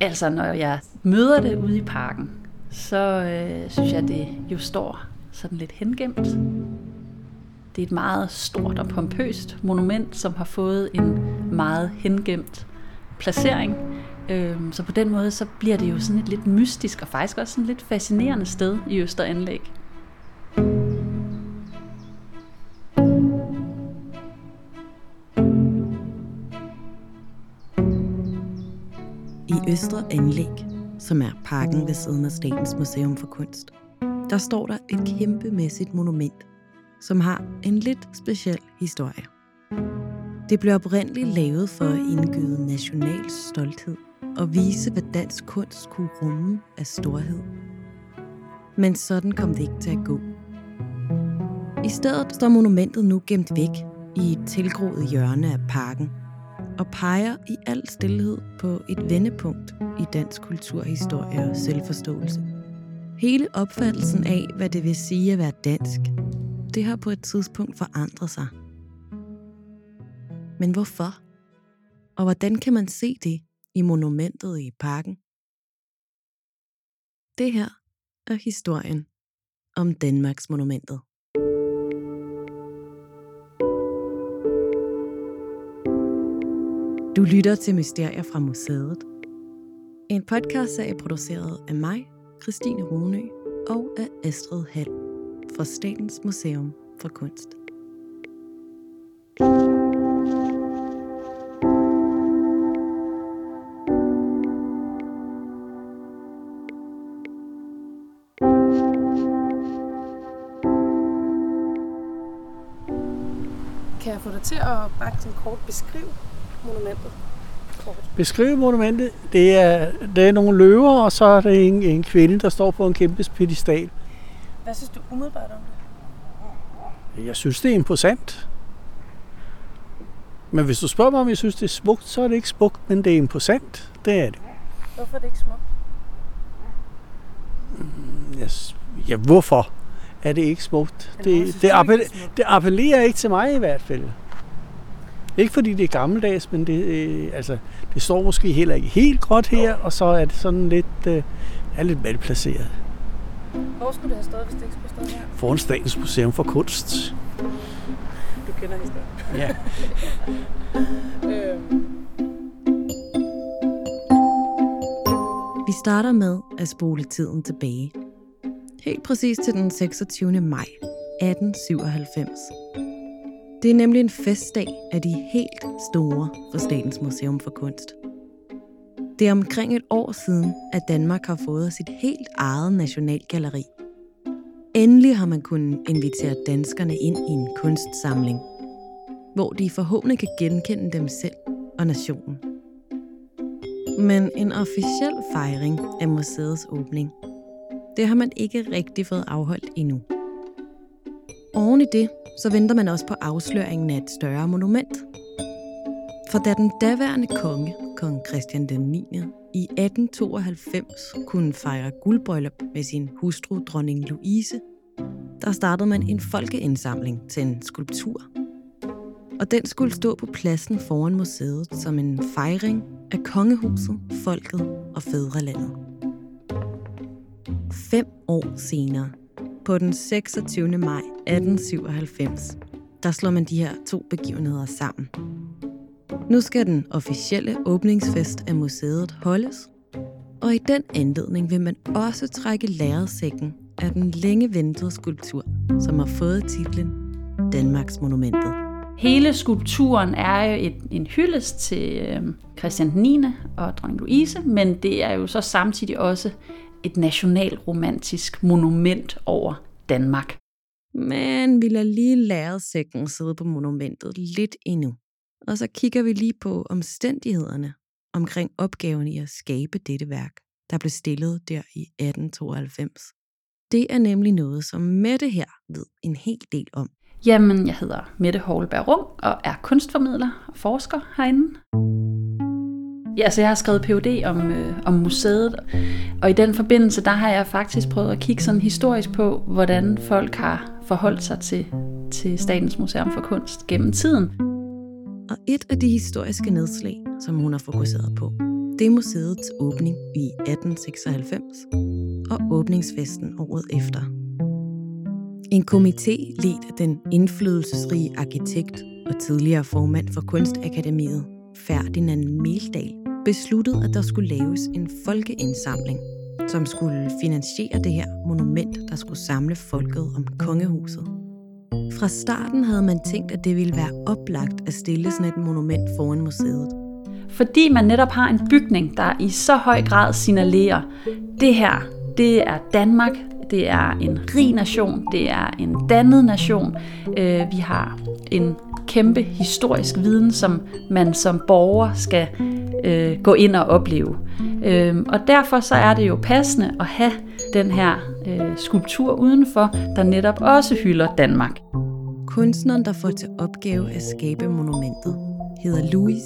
Altså, når jeg møder det ude i parken, så øh, synes jeg, det jo står sådan lidt hengemt. Det er et meget stort og pompøst monument, som har fået en meget hengemt placering. Øhm, så på den måde, så bliver det jo sådan et lidt mystisk og faktisk også sådan lidt fascinerende sted i Østeranlæg. Østre Anlæg, som er parken ved siden af Statens Museum for Kunst, der står der et kæmpemæssigt monument, som har en lidt speciel historie. Det blev oprindeligt lavet for at indgyde national stolthed og vise, hvad dansk kunst kunne rumme af storhed. Men sådan kom det ikke til at gå. I stedet står monumentet nu gemt væk i et tilgroet hjørne af parken og peger i al stillhed på et vendepunkt i dansk kulturhistorie og selvforståelse. Hele opfattelsen af, hvad det vil sige at være dansk, det har på et tidspunkt forandret sig. Men hvorfor? Og hvordan kan man se det i monumentet i parken? Det her er historien om Danmarks monumentet. Du lytter til Mysterier fra Museet. En podcastserie produceret af mig, Christine Runø og af Astrid Hall fra Statens Museum for Kunst. Kan jeg få dig til at bare sådan kort beskrive monumentet? Kort. Beskrive monumentet, det er, det er nogle løver, og så er der en, en kvinde, der står på en kæmpe pedestal. Hvad synes du umiddelbart om det? Jeg synes, det er imposant. Men hvis du spørger mig, om jeg synes, det er smukt, så er det ikke smukt, men det er imposant. Det er det. Hvorfor er det ikke smukt? Yes. Ja, hvorfor er det ikke smukt? Det, det, ikke, appel, det er smukt? det appellerer ikke til mig i hvert fald. Ikke fordi det er gammeldags, men det, øh, altså, det står måske heller ikke helt gråt her, og så er det sådan lidt, øh, er lidt malplaceret. Hvor skulle det have stået, hvis det ikke skulle stået her? Foran Statens Museum for Kunst. Du kender historien. Ja. Øhm, Vi starter med at spole tiden tilbage. Helt præcis til den 26. maj 1897. Det er nemlig en festdag af de helt store for Statens Museum for Kunst. Det er omkring et år siden, at Danmark har fået sit helt eget nationalgalleri. Endelig har man kunnet invitere danskerne ind i en kunstsamling, hvor de forhåbentlig kan genkende dem selv og nationen. Men en officiel fejring af museets åbning, det har man ikke rigtig fået afholdt endnu. Oven i det, så venter man også på afsløringen af et større monument. For da den daværende konge, kong Christian den 9. i 1892 kunne fejre guldbryllup med sin hustru dronning Louise, der startede man en folkeindsamling til en skulptur. Og den skulle stå på pladsen foran museet som en fejring af kongehuset, folket og fædrelandet. Fem år senere, på den 26. maj 1897, der slår man de her to begivenheder sammen. Nu skal den officielle åbningsfest af museet holdes, og i den anledning vil man også trække lærredsækken af den længe ventede skulptur, som har fået titlen Danmarks Monumentet. Hele skulpturen er jo et, en hyldest til øh, Christian 9. og dronning Louise, men det er jo så samtidig også et nationalromantisk monument over Danmark. Men vi lader lige lærredsækken sidde på monumentet lidt endnu. Og så kigger vi lige på omstændighederne omkring opgaven i at skabe dette værk, der blev stillet der i 1892. Det er nemlig noget, som Mette her ved en hel del om. Jamen, jeg hedder Mette Holberg Rum og er kunstformidler og forsker herinde. Ja, så jeg har skrevet PhD om, øh, om museet, og i den forbindelse, der har jeg faktisk prøvet at kigge sådan historisk på, hvordan folk har forholdt sig til, til Statens Museum for Kunst gennem tiden. Og et af de historiske nedslag, som hun har fokuseret på, Det er museets åbning i 1896 og åbningsfesten året efter. En komité ledt af den indflydelsesrige arkitekt og tidligere formand for Kunstakademiet, Ferdinand Meldal, besluttede, at der skulle laves en folkeindsamling, som skulle finansiere det her monument, der skulle samle folket om kongehuset. Fra starten havde man tænkt, at det ville være oplagt at stille sådan et monument foran museet. Fordi man netop har en bygning, der i så høj grad signalerer, det her, det er Danmark, det er en rig nation, det er en dannet nation. Øh, vi har en kæmpe historisk viden, som man som borger skal øh, gå ind og opleve. Øh, og derfor så er det jo passende at have den her øh, skulptur udenfor, der netop også hylder Danmark. Kunstneren, der får til opgave at skabe monumentet, hedder Louis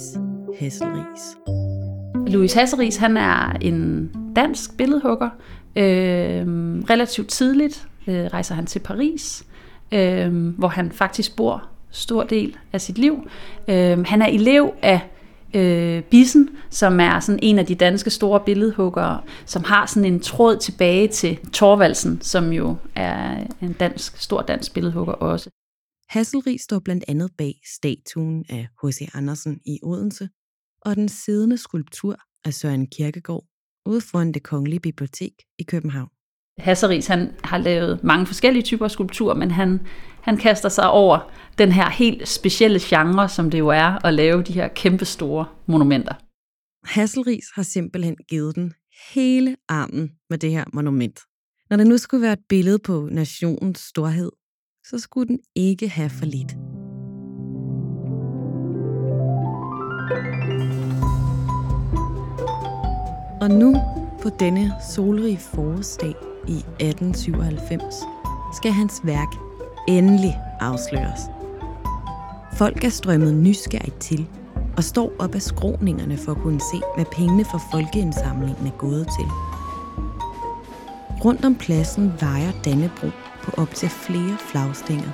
Hasselris. Louis Hasselris, han er en dansk billedhugger. Øh, relativt tidligt øh, rejser han til Paris, øh, hvor han faktisk bor stor del af sit liv. Øh, han er elev af øh, Bissen, som er sådan en af de danske store billedhuggere, som har sådan en tråd tilbage til Torvaldsen, som jo er en dansk, stor dansk billedhugger også. Hasselrig står blandt andet bag statuen af H.C. Andersen i Odense, og den siddende skulptur af Søren Kierkegaard ude foran det kongelige bibliotek i København. Hasseris han har lavet mange forskellige typer skulpturer, men han, han kaster sig over den her helt specielle genre, som det jo er at lave de her kæmpe store monumenter. Hasselris har simpelthen givet den hele armen med det her monument. Når det nu skulle være et billede på nationens storhed, så skulle den ikke have for lidt. Og nu, på denne solrige forårsdag i 1897, skal hans værk endelig afsløres. Folk er strømmet nysgerrigt til og står op af skråningerne for at kunne se, hvad pengene fra folkeindsamlingen er gået til. Rundt om pladsen vejer Dannebro på op til flere flagstænger.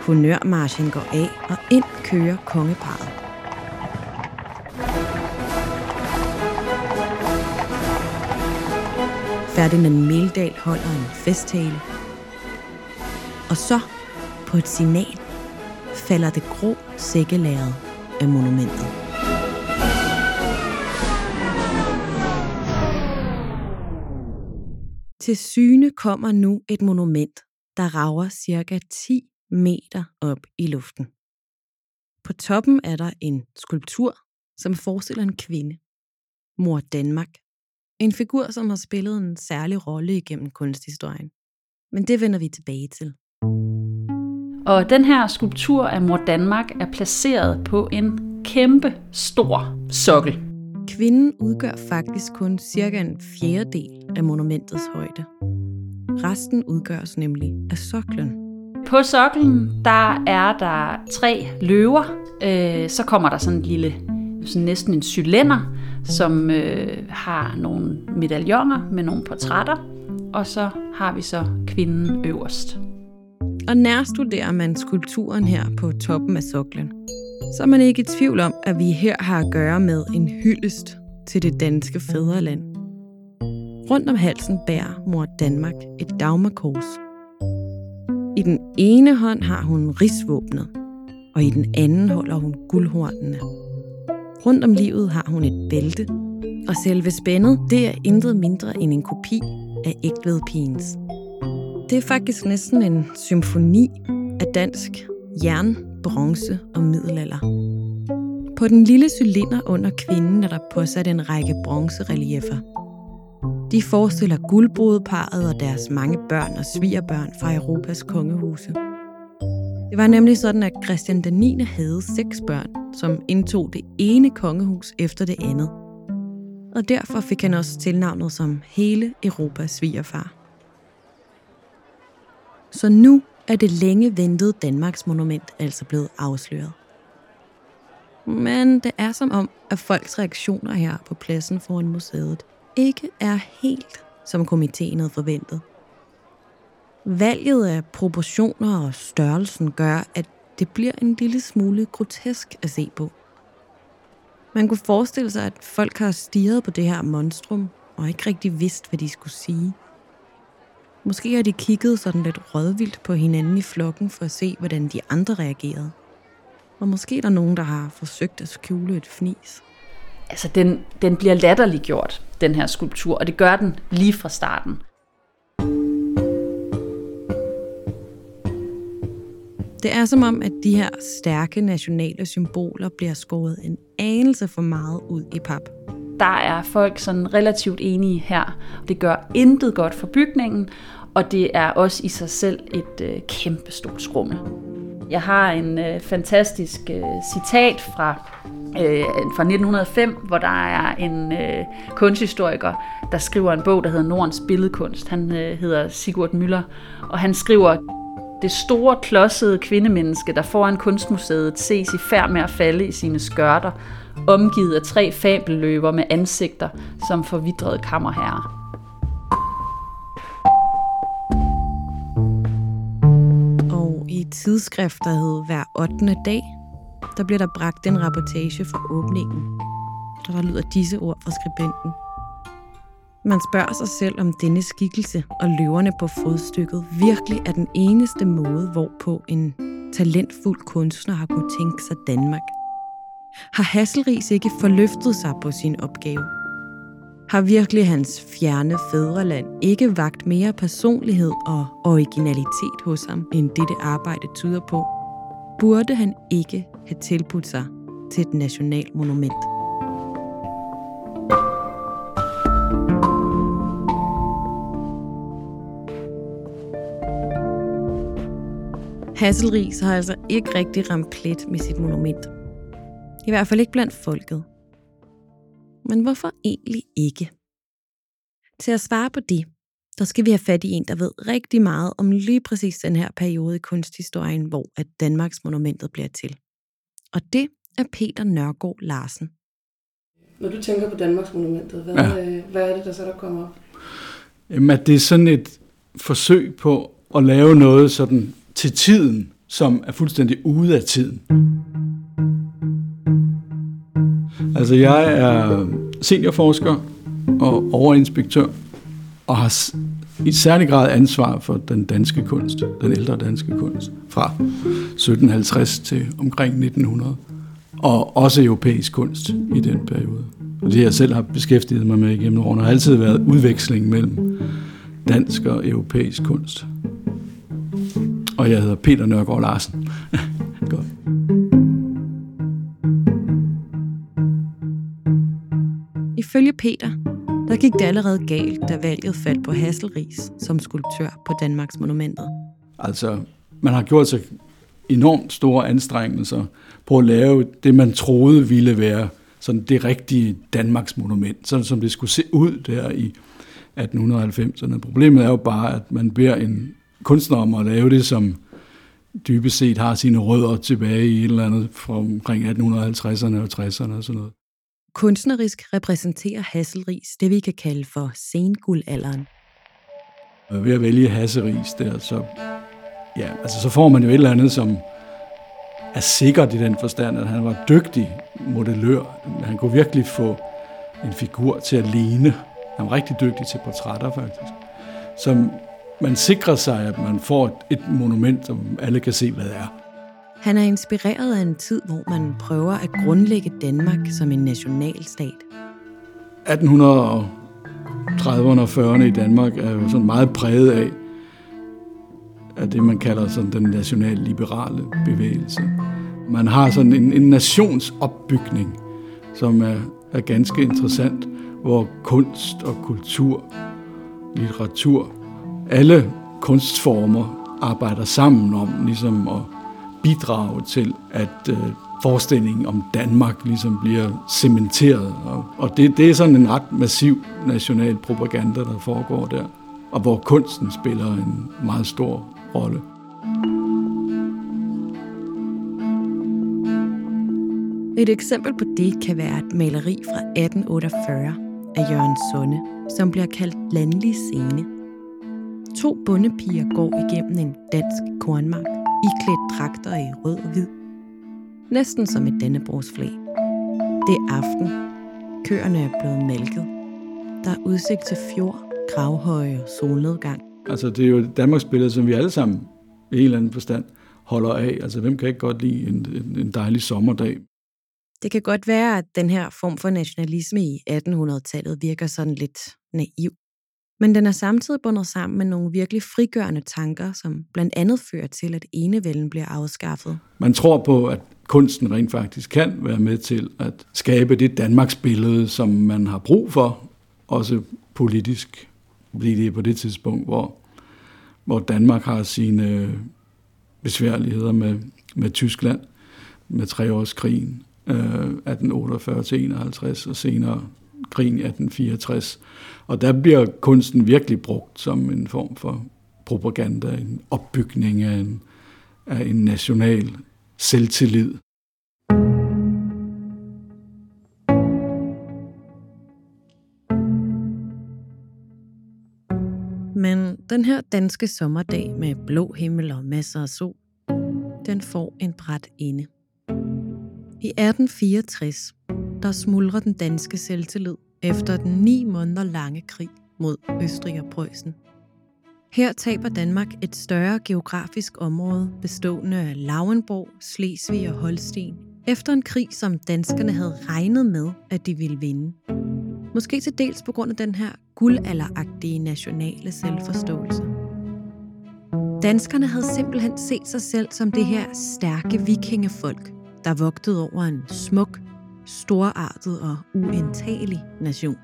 Honørmarchen går af, og ind kører kongeparet. Ferdinand Meldal holder en festtale. Og så, på et signal, falder det grå sækkelæret af monumentet. Til syne kommer nu et monument, der rager cirka 10 meter op i luften. På toppen er der en skulptur, som forestiller en kvinde. Mor Danmark. En figur, som har spillet en særlig rolle igennem kunsthistorien. Men det vender vi tilbage til. Og den her skulptur af Mor Danmark er placeret på en kæmpe stor sokkel. Kvinden udgør faktisk kun cirka en fjerdedel af monumentets højde. Resten udgøres nemlig af soklen. På soklen, der er der tre løver. Øh, så kommer der sådan en lille, sådan næsten en cylinder, som øh, har nogle medaljoner med nogle portrætter. Og så har vi så kvinden øverst. Og nærstuderer man skulpturen her på toppen af soklen, så er man ikke i tvivl om, at vi her har at gøre med en hyldest til det danske fædreland. Rundt om halsen bærer mor Danmark et dagmarkors. I den ene hånd har hun rigsvåbnet, og i den anden holder hun guldhornene. Rundt om livet har hun et bælte, og selve spændet, det er intet mindre end en kopi af Ægtvedpigens. Det er faktisk næsten en symfoni af dansk jern, bronze og middelalder. På den lille cylinder under kvinden er der påsat en række bronzereliefer. De forestiller guldbrudeparet og deres mange børn og svigerbørn fra Europas kongehuse. Det var nemlig sådan, at Christian den 9. havde seks børn, som indtog det ene kongehus efter det andet. Og derfor fik han også tilnavnet som hele Europas svigerfar. Så nu er det længe ventede Danmarks monument altså blevet afsløret. Men det er som om, at folks reaktioner her på pladsen foran museet ikke er helt, som komiteen havde forventet. Valget af proportioner og størrelsen gør, at det bliver en lille smule grotesk at se på. Man kunne forestille sig, at folk har stirret på det her monstrum, og ikke rigtig vidst, hvad de skulle sige. Måske har de kigget sådan lidt rådvildt på hinanden i flokken for at se, hvordan de andre reagerede. Og måske er der nogen, der har forsøgt at skjule et fnis. Altså, den, den bliver latterliggjort, den her skulptur, og det gør den lige fra starten. Det er som om, at de her stærke nationale symboler bliver skåret en anelse for meget ud i pap. Der er folk sådan relativt enige her. Det gør intet godt for bygningen, og det er også i sig selv et øh, kæmpestort skrummel. Jeg har en øh, fantastisk øh, citat fra, øh, fra 1905, hvor der er en øh, kunsthistoriker, der skriver en bog, der hedder Nordens Billedkunst. Han øh, hedder Sigurd Müller, og han skriver, det store, klodsede kvindemenneske, der foran kunstmuseet ses i færd med at falde i sine skørter, omgivet af tre fabelløber med ansigter som forvidrede kammerherrer. Og i tidsskrift, der hed Hver 8. dag, der bliver der bragt en rapportage fra åbningen. Og der lyder disse ord fra skribenten. Man spørger sig selv, om denne skikkelse og løverne på fodstykket virkelig er den eneste måde, hvorpå en talentfuld kunstner har kunnet tænke sig Danmark. Har Hasselris ikke forløftet sig på sin opgave? Har virkelig hans fjerne fædreland ikke vagt mere personlighed og originalitet hos ham, end dette arbejde tyder på? Burde han ikke have tilbudt sig til et nationalt monument? Hasselris har altså ikke rigtig ramt plet med sit monument. I hvert fald ikke blandt folket. Men hvorfor egentlig ikke? Til at svare på det, der skal vi have fat i en, der ved rigtig meget om lige præcis den her periode i kunsthistorien, hvor at Danmarks monumentet bliver til. Og det er Peter Nørgaard Larsen. Når du tænker på Danmarks monumentet, hvad, ja. øh, hvad er det, der så der kommer op? Jamen, at det er sådan et forsøg på at lave noget sådan til tiden, som er fuldstændig ude af tiden. Altså, jeg er seniorforsker og overinspektør, og har i særlig grad ansvar for den danske kunst, den ældre danske kunst, fra 1750 til omkring 1900, og også europæisk kunst i den periode. Og det jeg selv har beskæftiget mig med igennem årene, har altid været udveksling mellem dansk og europæisk kunst. Og jeg hedder Peter Nørgaard Larsen. Godt. Ifølge Peter, der gik det allerede galt, da valget faldt på Hasselris som skulptør på Danmarks monumenter. Altså, man har gjort sig enormt store anstrengelser på at lave det, man troede ville være sådan det rigtige Danmarks monument, sådan som det skulle se ud der i 1890'erne. Problemet er jo bare, at man beder en kunstner om at lave det, som dybest set har sine rødder tilbage i et eller andet fra omkring 1850'erne og 60'erne og sådan noget. Kunstnerisk repræsenterer Hasselris det, vi kan kalde for senguldalderen. Ved at vælge Hasselris der, så, ja, altså, så får man jo et eller andet, som er sikkert i den forstand, at han var dygtig modellør. Han kunne virkelig få en figur til at ligne. Han var rigtig dygtig til portrætter, faktisk. Som man sikrer sig, at man får et monument, som alle kan se, hvad det er. Han er inspireret af en tid, hvor man prøver at grundlægge Danmark som en nationalstat. 1830'erne og 40'erne i Danmark er jo sådan meget præget af, af det, man kalder sådan den nationalliberale bevægelse. Man har sådan en, en nationsopbygning, som er, er ganske interessant, hvor kunst og kultur, litteratur, alle kunstformer arbejder sammen om ligesom at bidrage til, at øh, forestillingen om Danmark ligesom bliver cementeret. Og, og det, det er sådan en ret massiv national propaganda, der foregår der, og hvor kunsten spiller en meget stor rolle. Et eksempel på det kan være et maleri fra 1848 af Jørgen Sunde, som bliver kaldt Landlig Scene. To bondepiger går igennem en dansk kornmark, iklædt trakter i rød og hvid. Næsten som et dannebrogsflag. Det er aften. Køerne er blevet malket. Der er udsigt til fjord, gravhøje og solnedgang. Altså, det er jo Danmarks billede, som vi alle sammen i en eller anden forstand holder af. Altså, hvem kan ikke godt lide en, en, en dejlig sommerdag? Det kan godt være, at den her form for nationalisme i 1800-tallet virker sådan lidt naiv. Men den er samtidig bundet sammen med nogle virkelig frigørende tanker, som blandt andet fører til, at enevælden bliver afskaffet. Man tror på, at kunsten rent faktisk kan være med til at skabe det Danmarks billede, som man har brug for, også politisk, fordi det er på det tidspunkt, hvor, hvor Danmark har sine besværligheder med, med Tyskland, med treårskrigen, øh, 1848-51 og senere krigen 1864. Og der bliver kunsten virkelig brugt som en form for propaganda, en opbygning af en, af en national selvtillid. Men den her danske sommerdag med blå himmel og masser af sol, den får en bræt ende. I 1864, der smuldrer den danske selvtillid efter den ni måneder lange krig mod Østrig og Preussen. Her taber Danmark et større geografisk område bestående af Lauenborg, Slesvig og Holsten, efter en krig, som danskerne havde regnet med, at de ville vinde. Måske til dels på grund af den her guldalderagtige nationale selvforståelse. Danskerne havde simpelthen set sig selv som det her stærke vikingefolk, der vogtede over en smuk, storartet og uindtagelig nation.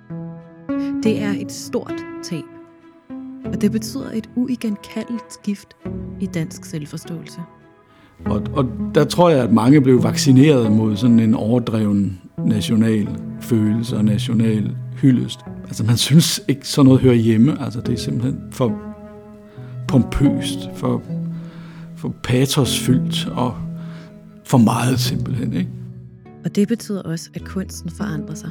Det er et stort tab, og det betyder et uigenkaldeligt skift i dansk selvforståelse. Og, og der tror jeg, at mange blev vaccineret mod sådan en overdreven national følelse og national hyldest. Altså man synes ikke sådan noget hører hjemme. Altså det er simpelthen for pompøst, for, for patosfyldt og for meget simpelthen. Ikke? Og det betyder også, at kunsten forandrer sig.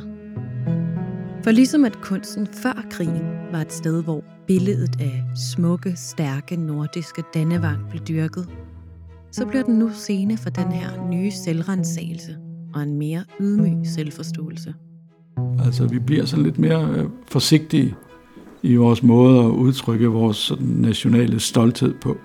For ligesom at kunsten før krigen var et sted, hvor billedet af smukke, stærke nordiske Dannevang blev dyrket, så bliver den nu scene for den her nye selvrensagelse og en mere ydmyg selvforståelse. Altså, vi bliver sådan lidt mere øh, forsigtige i vores måde at udtrykke vores sådan, nationale stolthed på.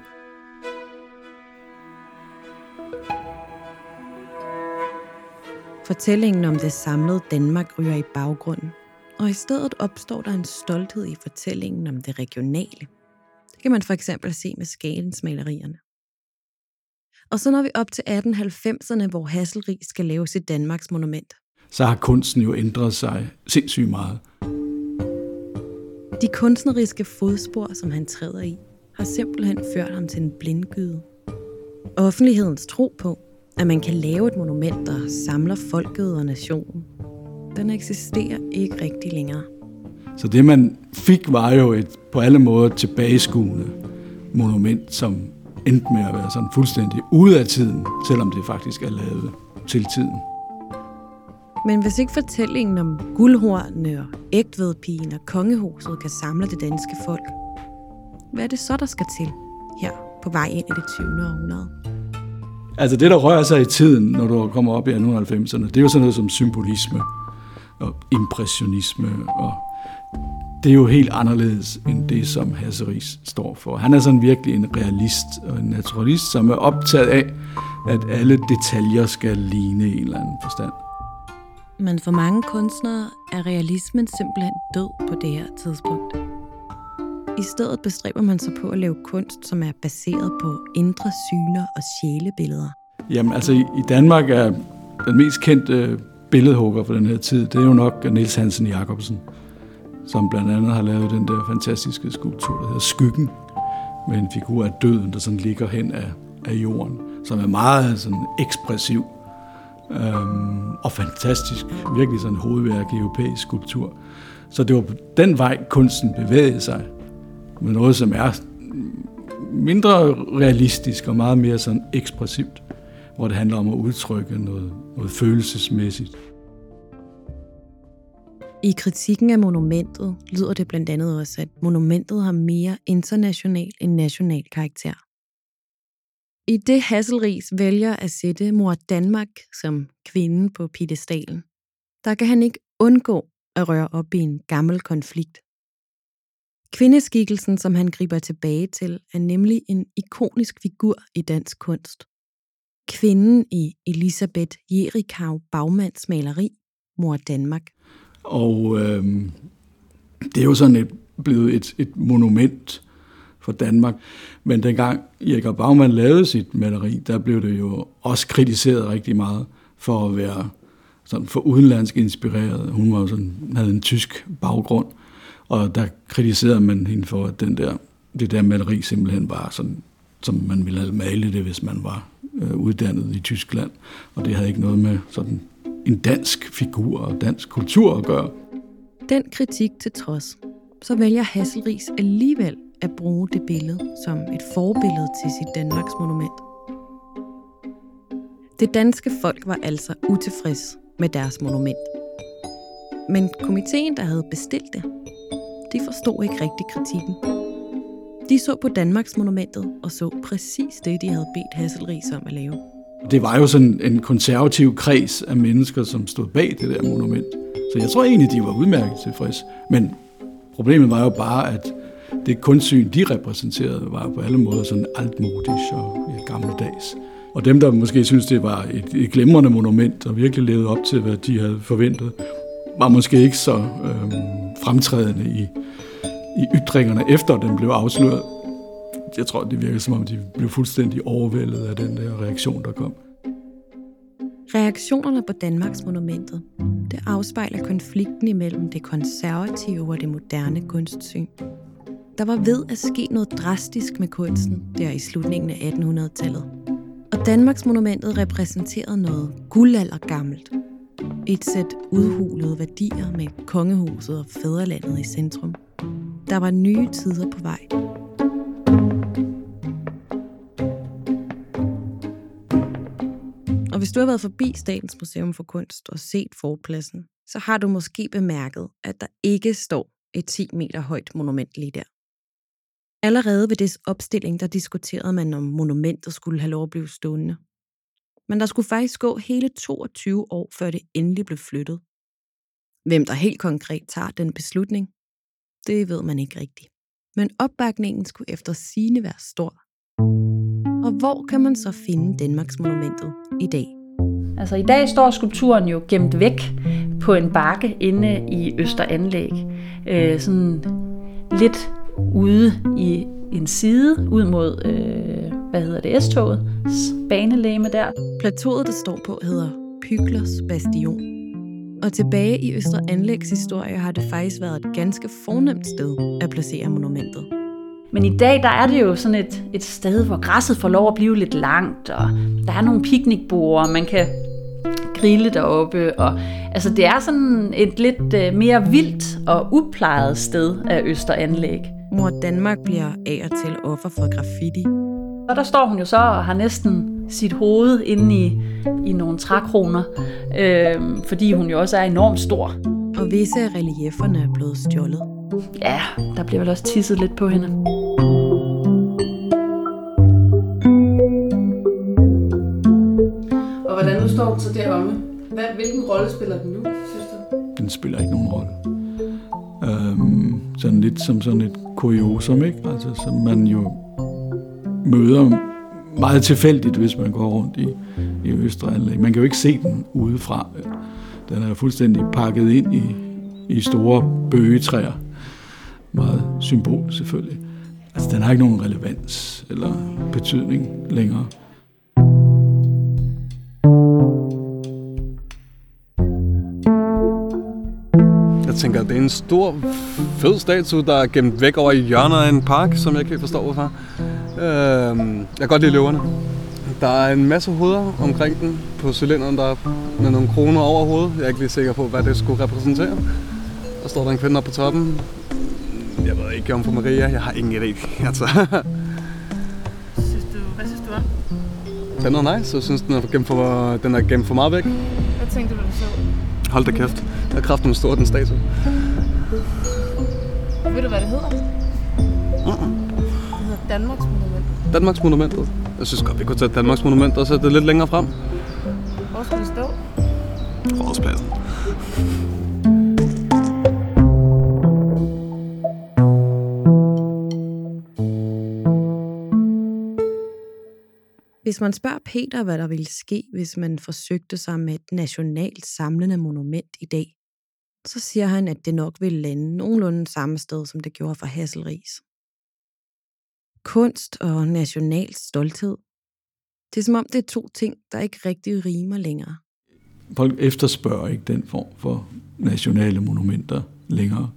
Fortællingen om det samlede Danmark ryger i baggrunden, og i stedet opstår der en stolthed i fortællingen om det regionale. Det kan man for eksempel se med Skalens-malerierne. Og så når vi op til 1890'erne, hvor Hasselrig skal lave sit Danmarks monument. Så har kunsten jo ændret sig sindssygt meget. De kunstneriske fodspor, som han træder i, har simpelthen ført ham til en blindgyde. Offentlighedens tro på, at man kan lave et monument, der samler folket og nationen, den eksisterer ikke rigtig længere. Så det man fik var jo et på alle måder tilbageskuende monument, som endte med at være sådan fuldstændig ude af tiden, selvom det faktisk er lavet til tiden. Men hvis ikke fortællingen om guldhornene og ægtvedpigen og kongehuset kan samle det danske folk, hvad er det så, der skal til her på vej ind i det 20. århundrede? Altså det, der rører sig i tiden, når du kommer op i 1890'erne, det er jo sådan noget som symbolisme og impressionisme, og det er jo helt anderledes end det, som Hasseris står for. Han er sådan virkelig en realist og en naturalist, som er optaget af, at alle detaljer skal ligne en eller anden forstand. Men for mange kunstnere er realismen simpelthen død på det her tidspunkt. I stedet bestræber man sig på at lave kunst, som er baseret på indre syner og sjælebilleder. Jamen altså i Danmark er den mest kendte øh, billedhugger for den her tid, det er jo nok Niels Hansen Jacobsen, som blandt andet har lavet den der fantastiske skulptur, der hedder Skyggen, med en figur af døden, der sådan ligger hen af, af jorden, som er meget sådan ekspressiv øhm, og fantastisk. Virkelig sådan hovedværk i europæisk skulptur. Så det var på den vej, kunsten bevægede sig med noget, som er mindre realistisk og meget mere sådan ekspressivt, hvor det handler om at udtrykke noget, noget følelsesmæssigt. I kritikken af monumentet lyder det blandt andet også, at monumentet har mere international end national karakter. I det Hasselris vælger at sætte mor Danmark som kvinden på piedestalen, der kan han ikke undgå at røre op i en gammel konflikt. Kvindeskikkelsen, som han griber tilbage til, er nemlig en ikonisk figur i dansk kunst. Kvinden i Elisabeth Jerikau Bagmands maleri, Mor Danmark. Og øh, det er jo sådan et, blevet et, et monument for Danmark. Men dengang Jerikau Baumann lavede sit maleri, der blev det jo også kritiseret rigtig meget for at være sådan for udenlandsk inspireret. Hun var sådan, havde en tysk baggrund, og der kritiserede man hende for, at den der, det der maleri simpelthen var sådan, som man ville have malet det, hvis man var øh, uddannet i Tyskland. Og det havde ikke noget med sådan en dansk figur og dansk kultur at gøre. Den kritik til trods, så vælger Hasselris alligevel at bruge det billede som et forbillede til sit Danmarks monument. Det danske folk var altså utilfreds med deres monument. Men komiteen, der havde bestilt det, de forstod ikke rigtig kritikken. De så på Danmarks monumentet og så præcis det, de havde bedt Hasselris om at lave. Det var jo sådan en konservativ kreds af mennesker, som stod bag det der monument. Så jeg tror egentlig, de var udmærket tilfreds. Men problemet var jo bare, at det kunstsyn, de repræsenterede, var på alle måder sådan altmodisk og gammeldags. Og dem, der måske synes det var et, et glemrende monument, og virkelig levede op til, hvad de havde forventet, var måske ikke så øh, fremtrædende i, i ytringerne, efter den blev afsløret. Jeg tror, det virker som om, de blev fuldstændig overvældet af den der reaktion, der kom. Reaktionerne på Danmarks monumentet, det afspejler konflikten imellem det konservative og det moderne kunstsyn. Der var ved at ske noget drastisk med kunsten der i slutningen af 1800-tallet. Og Danmarks monumentet repræsenterede noget guldaldergammelt. Et sæt udhulede værdier med kongehuset og fædrelandet i centrum. Der var nye tider på vej. Og hvis du har været forbi Statens Museum for Kunst og set forpladsen, så har du måske bemærket, at der ikke står et 10 meter højt monument lige der. Allerede ved dets opstilling, der diskuterede man, om monumentet skulle have lov at blive stående. Men der skulle faktisk gå hele 22 år, før det endelig blev flyttet. Hvem der helt konkret tager den beslutning, det ved man ikke rigtigt. Men opbakningen skulle efter sine være stor. Og hvor kan man så finde Danmarks monumentet i dag? Altså i dag står skulpturen jo gemt væk på en bakke inde i Østeranlæg. Øh, sådan lidt ude i en side, ud mod, øh, hvad hedder det, S-toget, banelæme der. Plateauet, det står på, hedder Pyglers Bastion. Og tilbage i Østre Anlægs historie har det faktisk været et ganske fornemt sted at placere monumentet. Men i dag, der er det jo sådan et, et sted, hvor græsset får lov at blive lidt langt, og der er nogle piknikborde, man kan grille deroppe, og altså det er sådan et lidt øh, mere vildt og uplejet sted af Østeranlæg. Mor Danmark bliver af og til offer for graffiti. Og der står hun jo så og har næsten sit hoved inde i, i nogle trækroner, øh, fordi hun jo også er enormt stor. Og visse af relieferne er blevet stjålet. Ja, der bliver vel også tisset lidt på hende. Og hvordan nu står den så deromme? Hvad, hvilken rolle spiller den nu, synes du? Den spiller ikke nogen rolle. Øhm, sådan lidt som sådan et kuriosum, ikke? Altså, som man jo møder meget tilfældigt, hvis man går rundt i, i Østrig. Man kan jo ikke se den udefra. Den er fuldstændig pakket ind i, i store bøgetræer. Meget symbol selvfølgelig. Altså, den har ikke nogen relevans eller betydning længere. Jeg tænker, det er en stor, fed statue, der er gemt væk over i hjørnet af en park, som jeg ikke helt forstår, hvorfor. Øhm, jeg kan godt lide løverne. Der er en masse hoveder omkring den på cylinderen, der er med nogle kroner over hovedet. Jeg er ikke lige sikker på, hvad det skulle repræsentere. Der står der en kvinde oppe på toppen. Jeg ved ikke, om for Maria. Jeg har ingen idé. Altså. synes du, hvad synes du om? Den er nice. Jeg synes, den er gemt for, den er gemt for meget væk. Hvad tænkte du, da du så? Hold da kæft. Der er kraften stor, den statue. Ved du, hvad det hedder? Uh-uh. Det hedder Danmarks. Danmarks Monumentet. Jeg synes godt, vi kunne tage Danmarks Monument og sætte det lidt længere frem. Hvor skal det stå? Rådspladsen. Hvis man spørger Peter, hvad der ville ske, hvis man forsøgte sig med et nationalt samlende monument i dag, så siger han, at det nok ville lande nogenlunde samme sted, som det gjorde for Hasselris. Kunst og national stolthed. Det er som om, det er to ting, der ikke rigtig rimer længere. Folk efterspørger ikke den form for nationale monumenter længere.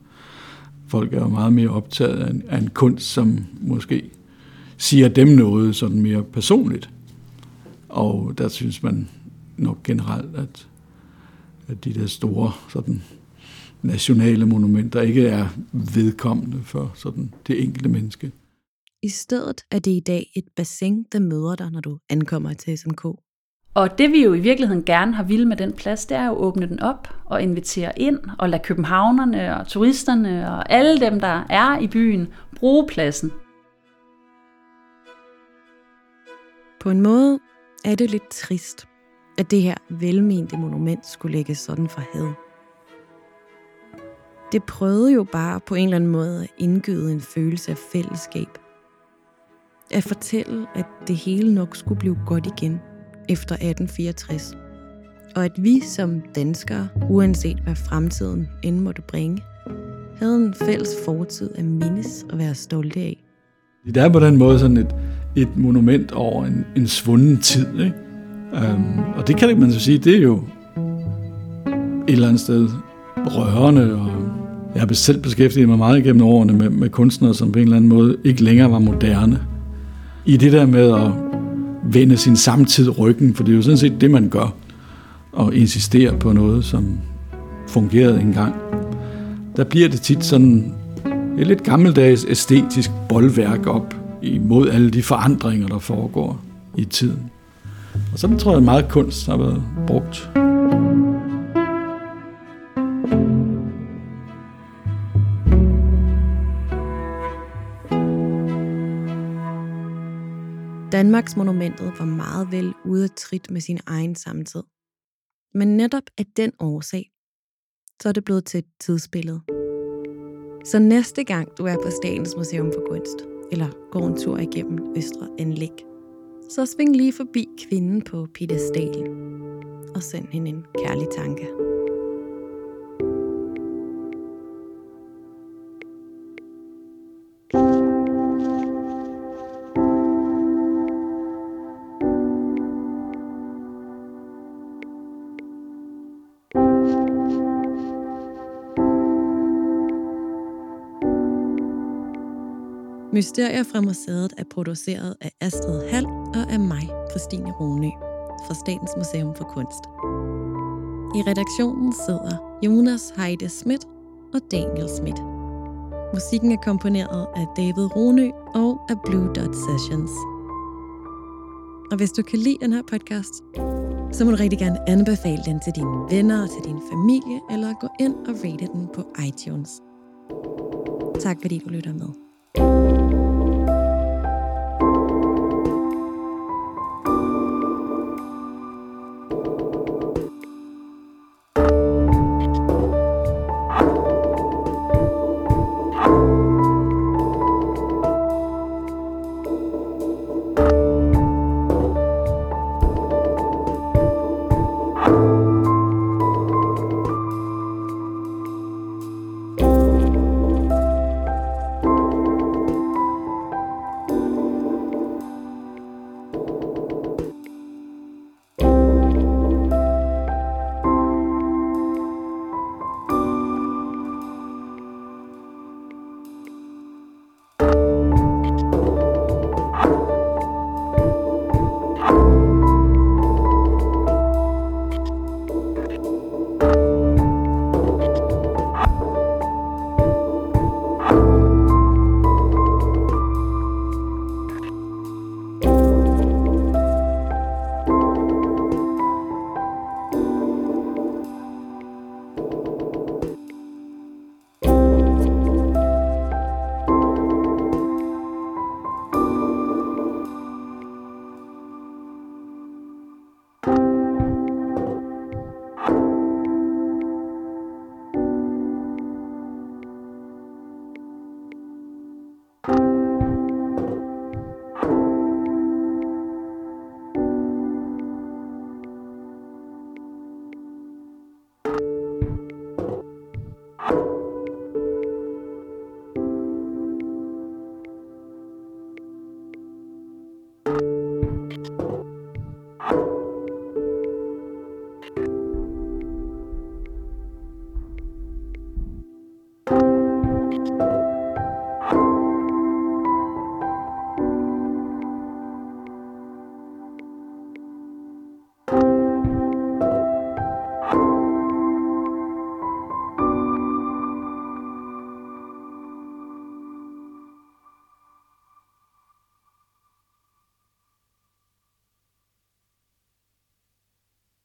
Folk er jo meget mere optaget af en, af en kunst, som måske siger dem noget sådan mere personligt. Og der synes man nok generelt, at, at de der store sådan, nationale monumenter ikke er vedkommende for sådan, det enkelte menneske. I stedet er det i dag et bassin, der møder dig, når du ankommer til SMK. Og det vi jo i virkeligheden gerne har ville med den plads, det er jo at åbne den op og invitere ind og lade københavnerne og turisterne og alle dem, der er i byen, bruge pladsen. På en måde er det lidt trist, at det her velmente monument skulle lægges sådan for had. Det prøvede jo bare på en eller anden måde at indgyde en følelse af fællesskab. At fortælle, at det hele nok skulle blive godt igen efter 1864. Og at vi som danskere, uanset hvad fremtiden end måtte bringe, havde en fælles fortid at mindes og være stolte af. Det er på den måde sådan et, et monument over en, en svunden tid. Ikke? Um, og det kan man så sige, det er jo et eller andet sted rørende. Og jeg har selv beskæftiget mig meget igennem årene med, med kunstnere, som på en eller anden måde ikke længere var moderne. I det der med at vende sin samtid ryggen, for det er jo sådan set det, man gør, og insistere på noget, som fungerede engang. Der bliver det tit sådan et lidt gammeldags æstetisk boldværk op imod alle de forandringer, der foregår i tiden. Og så tror jeg, at meget kunst har været brugt. Danmarksmonumentet var meget vel ude af trit med sin egen samtid. Men netop af den årsag, så er det blevet til et tidsbillede. Så næste gang du er på Statens Museum for Kunst, eller går en tur igennem Østre Anlæg, så sving lige forbi kvinden på pedestalen og send hende en kærlig tanke. Mysterier fra museet er produceret af Astrid Hall og af mig, Christine Rune, fra Statens Museum for Kunst. I redaktionen sidder Jonas Heide Schmidt og Daniel Schmidt. Musikken er komponeret af David Rune og af Blue Dot Sessions. Og hvis du kan lide den her podcast, så må du rigtig gerne anbefale den til dine venner og til din familie, eller gå ind og rate den på iTunes. Tak fordi du lytter med.